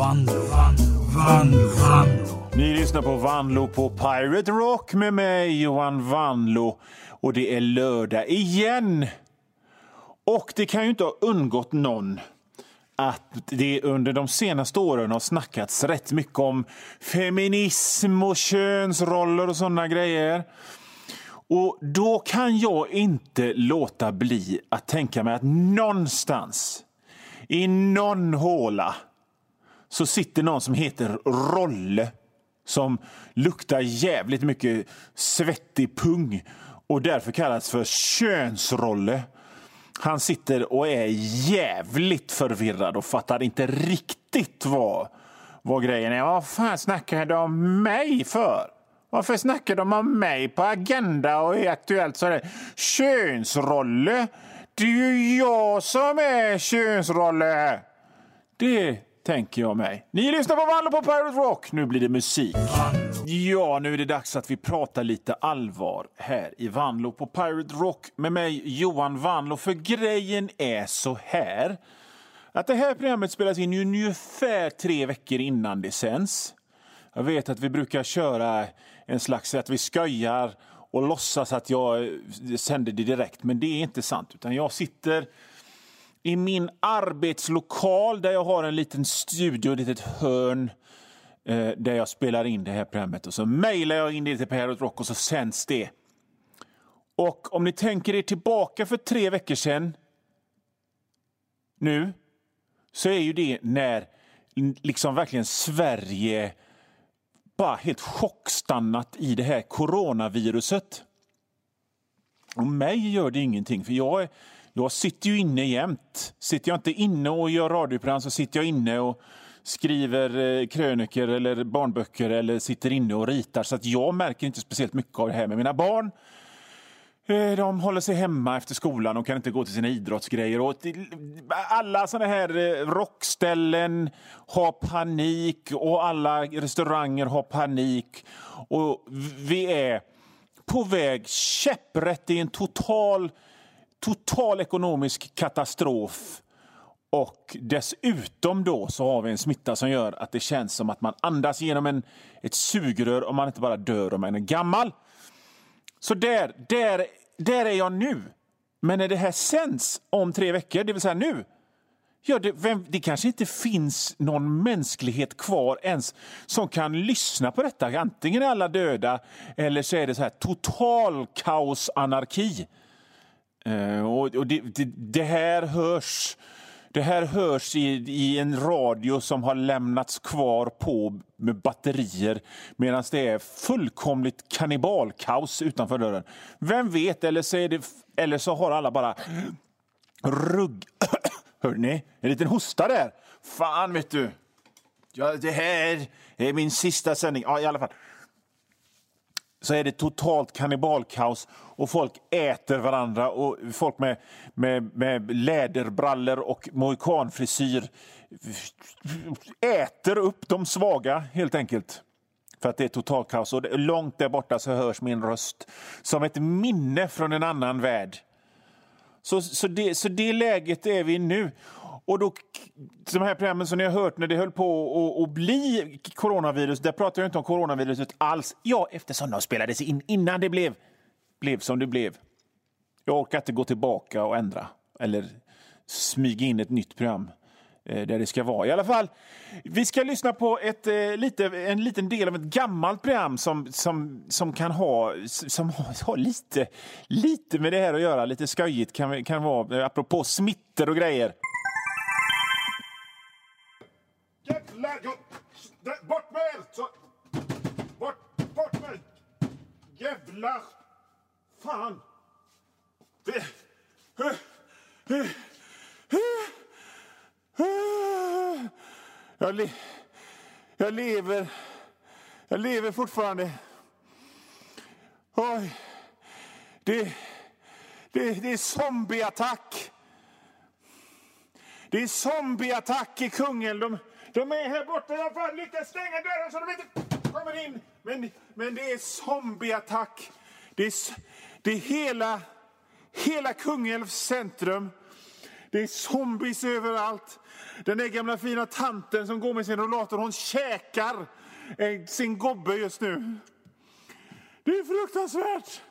Vanlo, Vanlo, Vanlo, Vanlo. Ni lyssnar på Vanlo på Pirate Rock med mig, Johan Vanlo. Och det är lördag igen. Och det kan ju inte ha undgått någon att det under de senaste åren har snackats rätt mycket om feminism och könsroller och sådana grejer. Och då kan jag inte låta bli att tänka mig att någonstans i någon håla så sitter någon som heter Rolle som luktar jävligt mycket svettig pung och därför kallas för könsrolle. Han sitter och är jävligt förvirrad och fattar inte riktigt vad, vad grejen är. Vad fan snackar de om mig för? Varför snackar de om mig på Agenda och är Aktuellt? Så är det könsrolle. Det är ju jag som är könsrolle. Det tänker jag mig. Ni lyssnar på Vanlo på Pirate Rock. Nu blir det musik. Ja, nu är det dags att vi pratar lite allvar här i Vanlo på Pirate Rock med mig, Johan Vanlo. För grejen är så här att det här programmet spelas in ju ungefär tre veckor innan det sänds. Jag vet att vi brukar köra en slags att vi skojar och låtsas att jag sänder det direkt, men det är inte sant. Utan jag sitter i min arbetslokal där jag har en liten studio, ett litet hörn eh, där jag spelar in det här programmet. Och så mejlar jag in det till Pirate Rock och så sänds det. Och om ni tänker er tillbaka för tre veckor sedan nu så är ju det när liksom verkligen Sverige bara helt chockstannat i det här coronaviruset. Och mig gör det ingenting, för jag, jag sitter ju inne jämt. Sitter jag inte inne och gör radioprogram så sitter jag inne och skriver eh, kröniker eller barnböcker eller sitter inne och ritar. Så att jag märker inte speciellt mycket av det här med mina barn. Eh, de håller sig hemma efter skolan och kan inte gå till sina idrottsgrejer. Och till- alla såna här eh, rockställen har panik och alla restauranger har panik. Och vi är på väg käpprätt i en total, total ekonomisk katastrof. Och dessutom då så har vi en smitta som gör att det känns som att man andas genom en, ett sugrör och man inte bara dör om man är gammal. Så där, där, där är jag nu. Men när det här sänds om tre veckor, det vill säga nu, ja, det, vem, det kanske inte finns någon mänsklighet kvar ens som kan lyssna på detta. Antingen är alla döda eller så är det så här total kaos, anarki. Eh, och och det, det, det här hörs det här hörs i, i en radio som har lämnats kvar på med batterier medan det är fullkomligt kannibalkaos utanför dörren. Vem vet, eller så, är det, eller så har alla bara rugg... Hör ni? En liten hosta där. Fan, vet du. Ja, det här är min sista sändning. Ja, i alla fall så är det totalt kannibalkaos och folk äter varandra och folk med, med, med läderbrallor och mohikanfrisyr äter upp de svaga, helt enkelt. För att det är totalt kaos. Och långt där borta så hörs min röst som ett minne från en annan värld. Så, så, det, så det läget är vi i nu. Och då, de här programmen som ni har hört när det höll på att- bli coronavirus, där pratar jag inte om coronaviruset alls. Ja, eftersom de spelades in innan det blev, blev som det blev. Jag orkar inte gå tillbaka och ändra eller smyga in ett nytt program eh, där det ska vara. I alla fall, vi ska lyssna på ett, eh, lite, en liten del av ett gammalt program som, som, som kan ha, som har, lite, lite med det här att göra. Lite skojigt kan, kan vara, apropå smittor och grejer. Jävlar! Jag, där, bort med er! Så, bort, bort med er! Jävlar! Fan! Det... Jag, le, jag lever. Jag lever fortfarande. Oj. Det, det, det är zombieattack. Det är zombieattack i Kungälv. De, de är här borta. Jag har lyckats stänga dörren så de inte kommer in. Men, men det är zombieattack. Det är, det är hela, hela Kungälvs centrum. Det är zombies överallt. Den där gamla fina tanten som går med sin rollator, hon käkar eh, sin gobbe just nu. Det är fruktansvärt.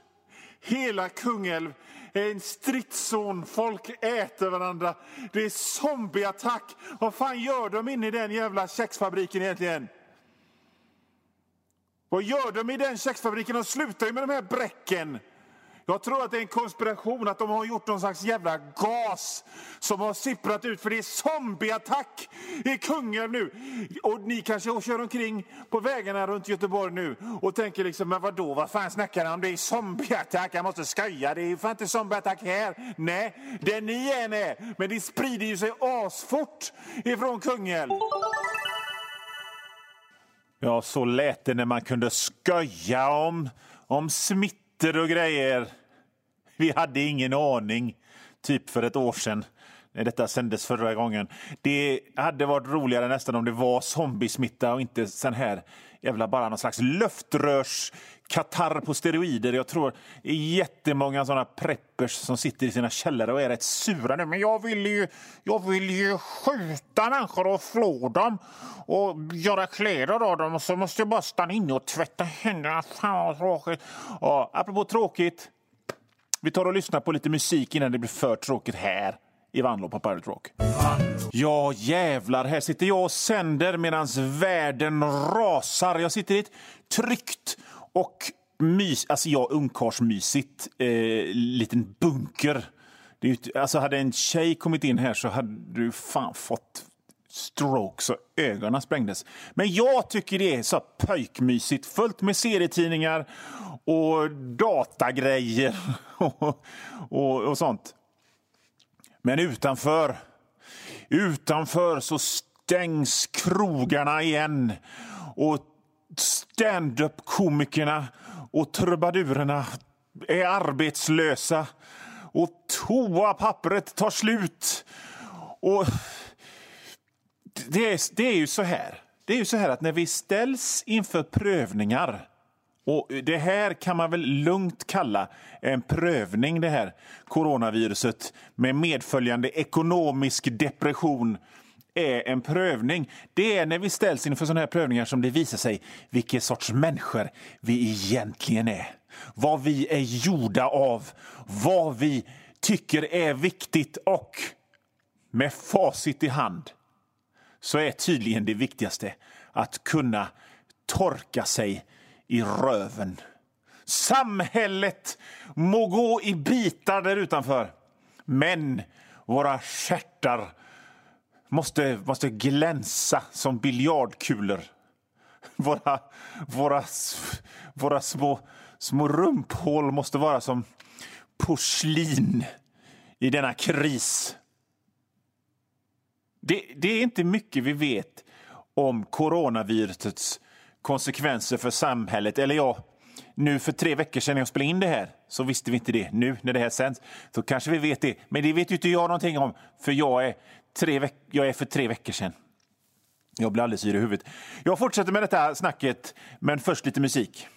Hela Kungälv är en stridszon. Folk äter varandra. Det är zombieattack. Vad fan gör de inne i den jävla kexfabriken egentligen? Vad gör de i den kexfabriken? De slutar ju med de här bräcken. Jag tror att det är en konspiration, att de har gjort någon slags jävla gas som har sipprat ut, för det är zombieattack i Kungälv nu. Och ni kanske kör omkring på vägarna runt Göteborg nu och tänker liksom, men vadå, vad fan snackar han om? Det är zombieattack, jag måste skoja, det är fan inte zombieattack här. Nej, det ni är är, men det sprider ju sig asfort ifrån Kungälv. Ja, så lät det när man kunde skoja om, om smittor och grejer. Vi hade ingen aning, typ för ett år sedan när detta sändes förra gången. Det hade varit roligare nästan om det var zombiesmitta och inte sån här jävla bara någon slags luftrörs Katar på steroider. Jag tror det är jättemånga sådana preppers som sitter i sina källare och är rätt sura nu. Men jag vill ju, jag vill ju skjuta människor och flå dem och göra kläder av dem och så måste jag bara stanna inne och tvätta händerna. Fan vad tråkigt. Ja, apropå tråkigt, vi tar och lyssnar på lite musik innan det blir för tråkigt här i Vanlo på Pirate Rock. Ja, jävlar. Här sitter jag och sänder medan världen rasar. Jag sitter i ett tryggt och mys, alltså ja, ungkarlsmysigt eh, liten bunker. Det är, alltså hade en tjej kommit in här så hade du fan fått Stroke så ögonen sprängdes. Men jag tycker det är så pöjkmysigt, fullt med serietidningar och datagrejer och, och, och sånt. Men utanför, utanför så stängs krogarna igen och stand-up-komikerna och trubadurerna är arbetslösa och toapappret tar slut. Och det är, det är ju så här. Det är ju så här att när vi ställs inför prövningar och Det här kan man väl lugnt kalla en prövning, det här coronaviruset med medföljande ekonomisk depression är en prövning. Det är när vi ställs inför sådana här prövningar som det visar sig vilken sorts människor vi egentligen är. Vad vi är gjorda av, vad vi tycker är viktigt och med facit i hand så är tydligen det viktigaste att kunna torka sig i röven. Samhället må gå i bitar där utanför men våra stjärtar måste, måste glänsa som biljardkulor. Våra, våra, våra små, små rumphål måste vara som porslin i denna kris. Det, det är inte mycket vi vet om coronavirusets konsekvenser för samhället. Eller ja, nu för tre veckor sedan när jag spelade in det här så visste vi inte det. Nu när det här sänds så kanske vi vet det. Men det vet ju inte jag någonting om för jag är, tre veck jag är för tre veckor sedan. Jag blir alldeles yr i huvudet. Jag fortsätter med detta snacket, men först lite musik.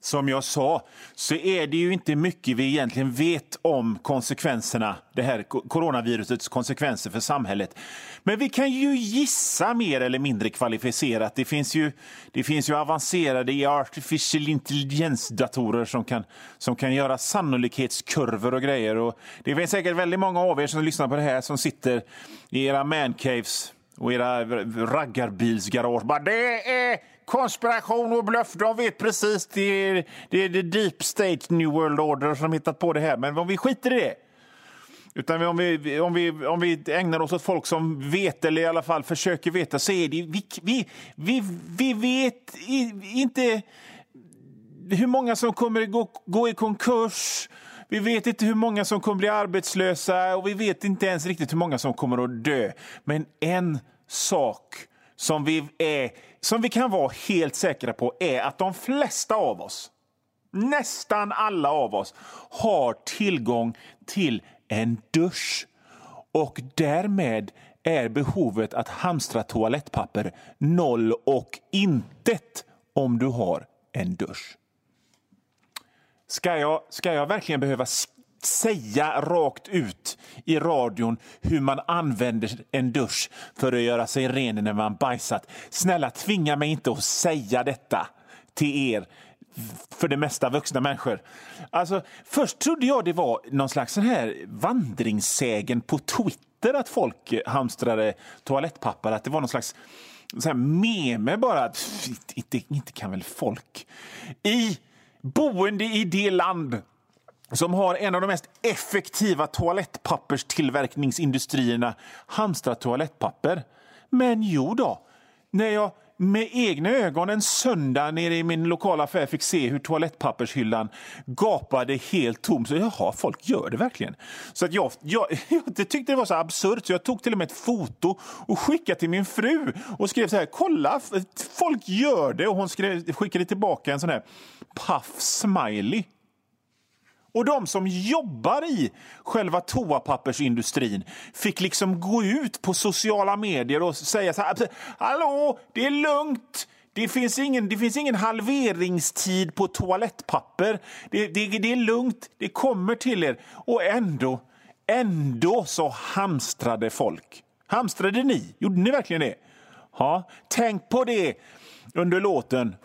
Som jag sa så är det ju inte mycket vi egentligen vet om konsekvenserna, det här coronavirusets konsekvenser för samhället. Men vi kan ju gissa mer eller mindre kvalificerat. Det finns ju, det finns ju avancerade artificial intelligence-datorer som kan, som kan göra sannolikhetskurvor och grejer. Och det finns säkert väldigt många av er som lyssnar på det här som sitter i era mancaves och era raggarbilsgarage. Bara, det är konspiration och bluff. De vet precis. Det är, det är the deep state new world order som hittat på det här. Men om vi skiter i det. Utan om vi, om, vi, om vi ägnar oss åt folk som vet, eller i alla fall försöker veta, så är det... Vi, vi, vi, vi vet inte hur många som kommer gå, gå i konkurs. Vi vet inte hur många som kommer bli arbetslösa och vi vet inte ens riktigt hur många som kommer att dö. Men en sak som vi, är, som vi kan vara helt säkra på är att de flesta av oss, nästan alla av oss, har tillgång till en dusch. Och därmed är behovet att hamstra toalettpapper noll och intet om du har en dusch. Ska jag, ska jag verkligen behöva säga rakt ut i radion hur man använder en dusch för att göra sig ren när man bajsat. Snälla, tvinga mig inte att säga detta till er för det mesta vuxna människor. Alltså, först trodde jag det var någon slags sån här vandringssägen på Twitter att folk hamstrade toalettpapper. Att det var någon slags så här meme bara. Inte, inte kan väl folk... I boende i det land som har en av de mest effektiva toalettpapperstillverkningsindustrierna hamstrar toalettpapper. Men jo då, när jag med egna ögon en söndag nere i min lokala affär fick se hur toalettpappershyllan gapade helt tom. Så jaha, folk gör det verkligen. Så att jag, jag, jag tyckte det var så absurt så jag tog till och med ett foto och skickade till min fru och skrev så här, kolla, folk gör det. Och hon skrev, skickade tillbaka en sån här paff smiley. Och de som jobbar i själva toapappersindustrin fick liksom gå ut på sociala medier och säga så här. Hallå, det är lugnt. Det finns ingen, det finns ingen halveringstid på toalettpapper. Det, det, det är lugnt, det kommer till er. Och ändå, ändå så hamstrade folk. Hamstrade ni? Gjorde ni verkligen det? Ja, tänk på det under låten,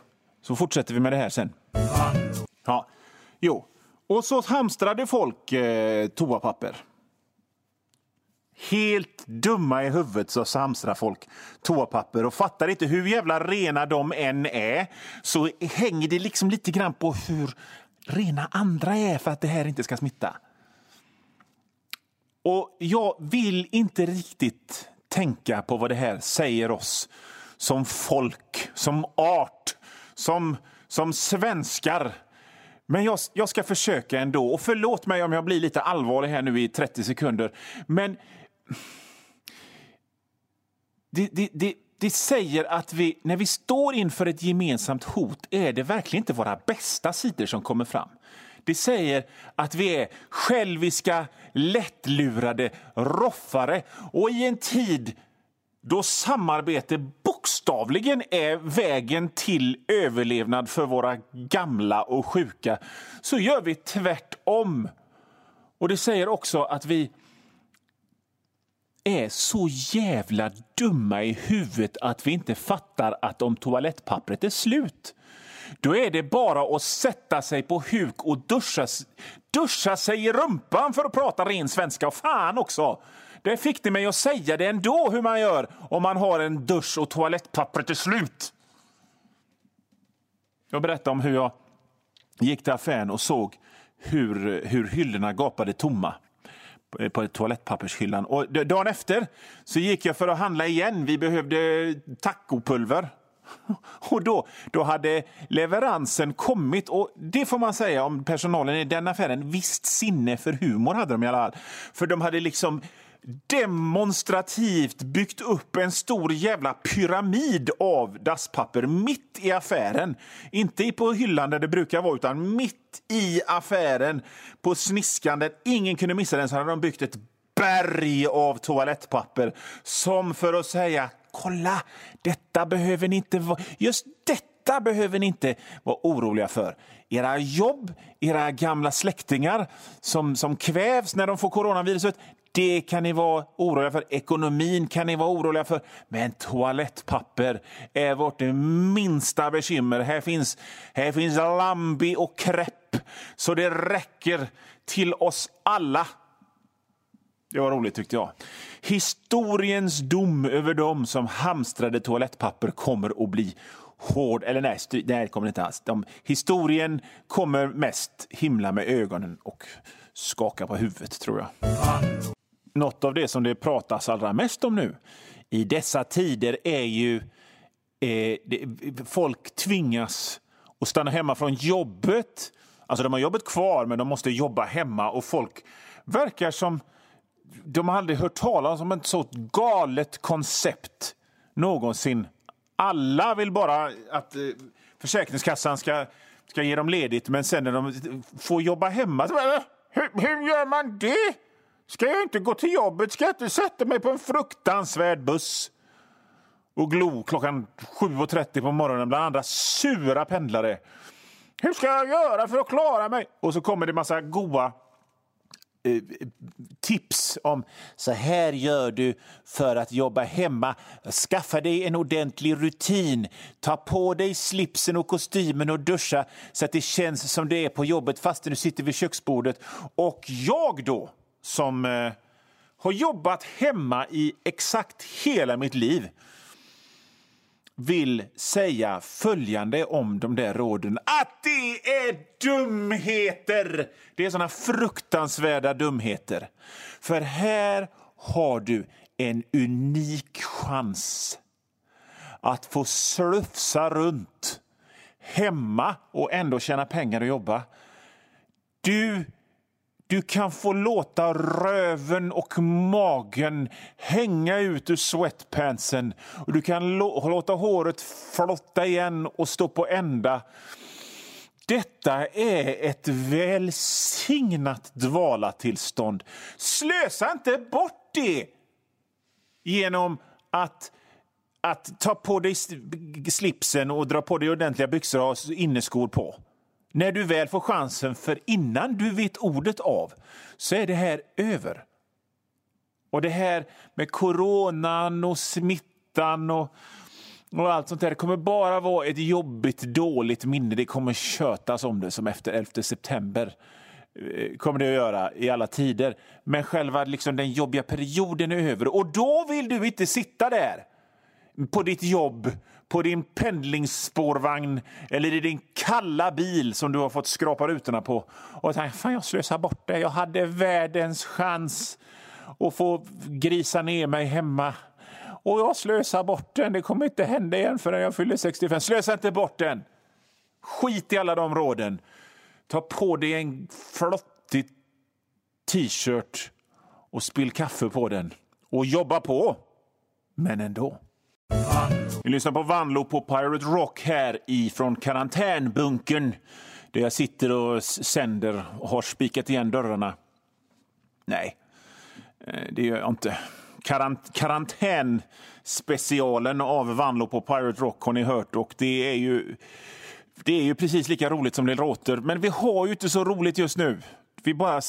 så fortsätter vi med det här sen. Ja, jo. Och så hamstrade folk eh, toapapper. Helt dumma i huvudet så hamstrar folk toapapper och fattar inte hur jävla rena de än är så hänger det liksom lite grann på hur rena andra är för att det här inte ska smitta. Och jag vill inte riktigt tänka på vad det här säger oss som folk, som art, som, som svenskar men jag, jag, ska försöka ändå. Och förlåt mig om jag blir lite allvarlig här nu i 30 sekunder. Men det, det, det, det säger att vi, när vi står inför ett gemensamt hot är det verkligen inte våra bästa sidor som kommer fram. Det säger att vi är själviska, lättlurade, roffare och i en tid då samarbete bokstavligen är vägen till överlevnad för våra gamla och sjuka så gör vi tvärtom. Och det säger också att vi är så jävla dumma i huvudet att vi inte fattar att om toalettpappret är slut då är det bara att sätta sig på huk och duscha, duscha sig i rumpan för att prata ren svenska. Och fan också! Det fick ni mig att säga det ändå hur man gör om man har en dusch och toalettpappret till slut. Jag berättade om hur jag gick till affären och såg hur, hur hyllorna gapade tomma på toalettpappershyllan. Och dagen efter så gick jag för att handla igen. Vi behövde tacopulver. Och då, då hade leveransen kommit. Och Det får man säga om personalen i den affären. Visst sinne för humor hade de i alla fall. För de hade liksom demonstrativt byggt upp en stor jävla pyramid av dasspapper mitt i affären. Inte på hyllan där det brukar vara, utan mitt i affären. På sniskan där ingen kunde missa den så hade de byggt ett berg av toalettpapper. Som för att säga kolla, detta behöver ni inte vara... Just detta detta behöver ni inte vara oroliga för. Era jobb, era gamla släktingar som, som kvävs när de får coronaviruset, det kan ni vara oroliga för. Ekonomin kan ni vara oroliga för. Men toalettpapper är vårt minsta bekymmer. Här finns, här finns Lambi och Krepp, så det räcker till oss alla. Det var roligt tyckte jag. Historiens dom över dem som hamstrade toalettpapper kommer att bli hård. Eller nej, nej kommer det inte alls. De, historien kommer mest himla med ögonen och skaka på huvudet, tror jag något av det som det pratas allra mest om nu i dessa tider är ju eh, det, folk tvingas att stanna hemma från jobbet. Alltså de har jobbet kvar, men de måste jobba hemma och folk verkar som de har aldrig hört talas om ett så galet koncept någonsin. Alla vill bara att eh, Försäkringskassan ska, ska ge dem ledigt, men sen när de får jobba hemma... Eh, hur, hur gör man det? Ska jag inte gå till jobbet? Ska jag inte sätta mig på en fruktansvärd buss och glo klockan 7.30 på morgonen bland andra sura pendlare? Hur ska jag göra för att klara mig? Och så kommer det massa goa Eh, tips om så här gör du för att jobba hemma. Skaffa dig en ordentlig rutin. Ta på dig slipsen och kostymen och duscha så att det känns som det är på jobbet fast du sitter vid köksbordet. Och jag då, som eh, har jobbat hemma i exakt hela mitt liv vill säga följande om de där råden. Att det är dumheter! Det är såna fruktansvärda dumheter. För här har du en unik chans att få slufsa runt hemma och ändå tjäna pengar och jobba. Du du kan få låta röven och magen hänga ut ur sweatpantsen. Och du kan låta håret flotta igen och stå på ända. Detta är ett välsignat dvalatillstånd. Slösa inte bort det genom att att ta på dig slipsen och dra på dig ordentliga byxor och ha inneskor på. När du väl får chansen, för innan du vet ordet av så är det här över. Och det här med coronan och smittan och, och allt sånt där, det kommer bara vara ett jobbigt, dåligt minne. Det kommer kötas om det som efter 11 september eh, kommer det att göra i alla tider. Men själva liksom, den jobbiga perioden är över och då vill du inte sitta där på ditt jobb, på din pendlingsspårvagn eller i din kalla bil som du har fått skrapa rutorna på och tänkte fan jag slösar bort det. Jag hade världens chans att få grisa ner mig hemma och jag slösar bort den. Det kommer inte hända igen förrän jag fyller 65. Slösa inte bort den! Skit i alla de råden. Ta på dig en flottig t-shirt och spill kaffe på den. Och jobba på, men ändå. Vi lyssnar på Vanlo på Pirate Rock här ifrån karantänbunkern där jag sitter och sänder och har spikat igen dörrarna. Nej, eh, det gör jag inte. Karant karantänspecialen av Vanlo på Pirate Rock har ni hört och det är ju det är ju precis lika roligt som det låter. Men vi har ju inte så roligt just nu. Vi bara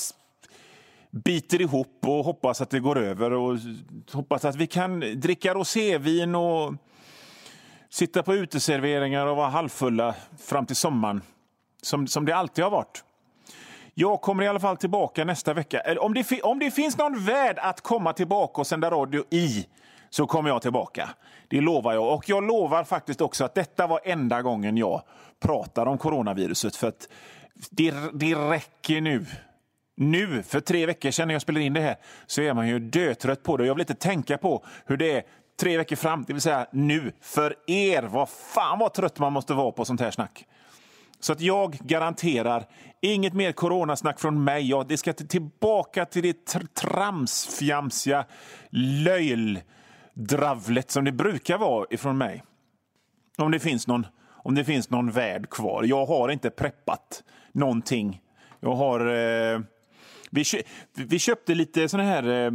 biter ihop och hoppas att det går över och hoppas att vi kan dricka rosévin och sitta på uteserveringar och vara halvfulla fram till sommaren, som, som det alltid har varit. Jag kommer i alla fall tillbaka nästa vecka. Om det, om det finns någon värld att komma tillbaka och sända radio i så kommer jag tillbaka. Det lovar jag. Och jag lovar faktiskt också att detta var enda gången jag pratar om coronaviruset. För att det, det räcker nu. Nu, för tre veckor sedan när jag spelade in det här, så är man ju dötrött på det. Jag vill inte tänka på hur det är tre veckor fram, det vill säga nu, för er. Vad fan vad trött man måste vara på sånt här snack. Så att jag garanterar inget mer coronasnack från mig. Ja, det ska tillbaka till det tr tramsfjamsiga löjldravlet som det brukar vara ifrån mig. Om det finns någon, om det finns någon värld kvar. Jag har inte preppat någonting. Jag har... Eh, vi, vi köpte lite såna här eh,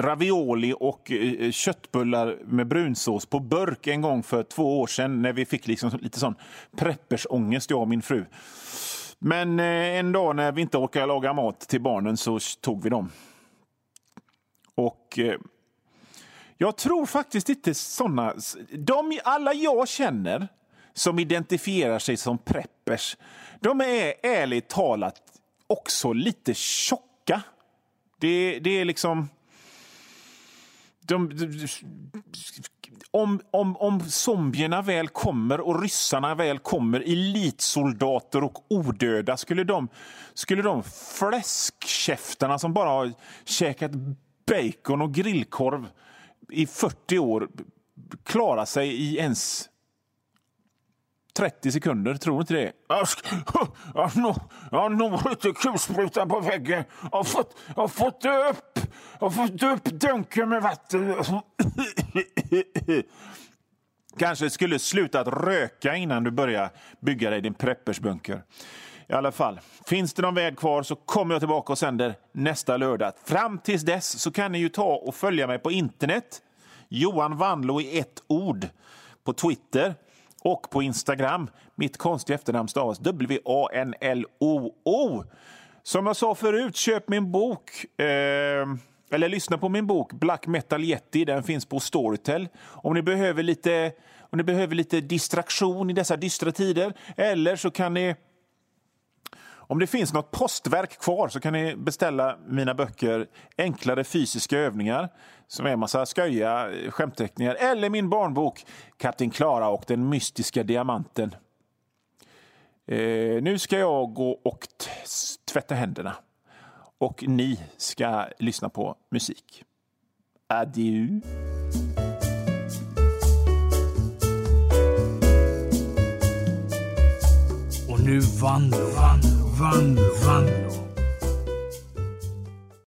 ravioli och eh, köttbullar med brunsås på burk en gång för två år sedan när vi fick liksom lite sån preppersångest, jag och min fru. Men eh, en dag när vi inte orkade laga mat till barnen så tog vi dem. Och eh, jag tror faktiskt inte såna... De, alla jag känner som identifierar sig som preppers, de är ärligt talat också lite tjocka. Det, det är liksom... De, de, om, om, om zombierna väl kommer och ryssarna väl kommer, elitsoldater och odöda, skulle de, skulle de fläskkäftarna som bara har käkat bacon och grillkorv i 40 år klara sig i ens 30 sekunder, tror du inte det? Jag har nog lite kulspruta på väggen. Jag har fått, jag har fått upp, jag har fått upp dunken med vatten. Kanske skulle sluta att röka innan du börjar bygga dig din preppersbunker. I alla fall, finns det någon väg kvar så kommer jag tillbaka och sänder nästa lördag. Fram tills dess så kan ni ju ta och följa mig på internet. Johan Vanlo i ett ord på Twitter och på Instagram. Mitt konstiga efternamn stavas W-A-N-L-O-O. Som jag sa förut, köp min bok. Eh, eller lyssna på min bok Black Metal Yeti. Den finns på Storytel. Om ni behöver lite, om ni behöver lite distraktion i dessa dystra tider. Eller så kan ni... Om det finns något postverk kvar så kan ni beställa mina böcker Enklare fysiska övningar som är en massa sköja eh, skämtteckningar. Eller min barnbok Kapten Klara och den mystiska diamanten. Eh, nu ska jag gå och tvätta händerna. Och ni ska lyssna på musik. Adieu! Och nu vann, vann. Vanlo, Vanlo.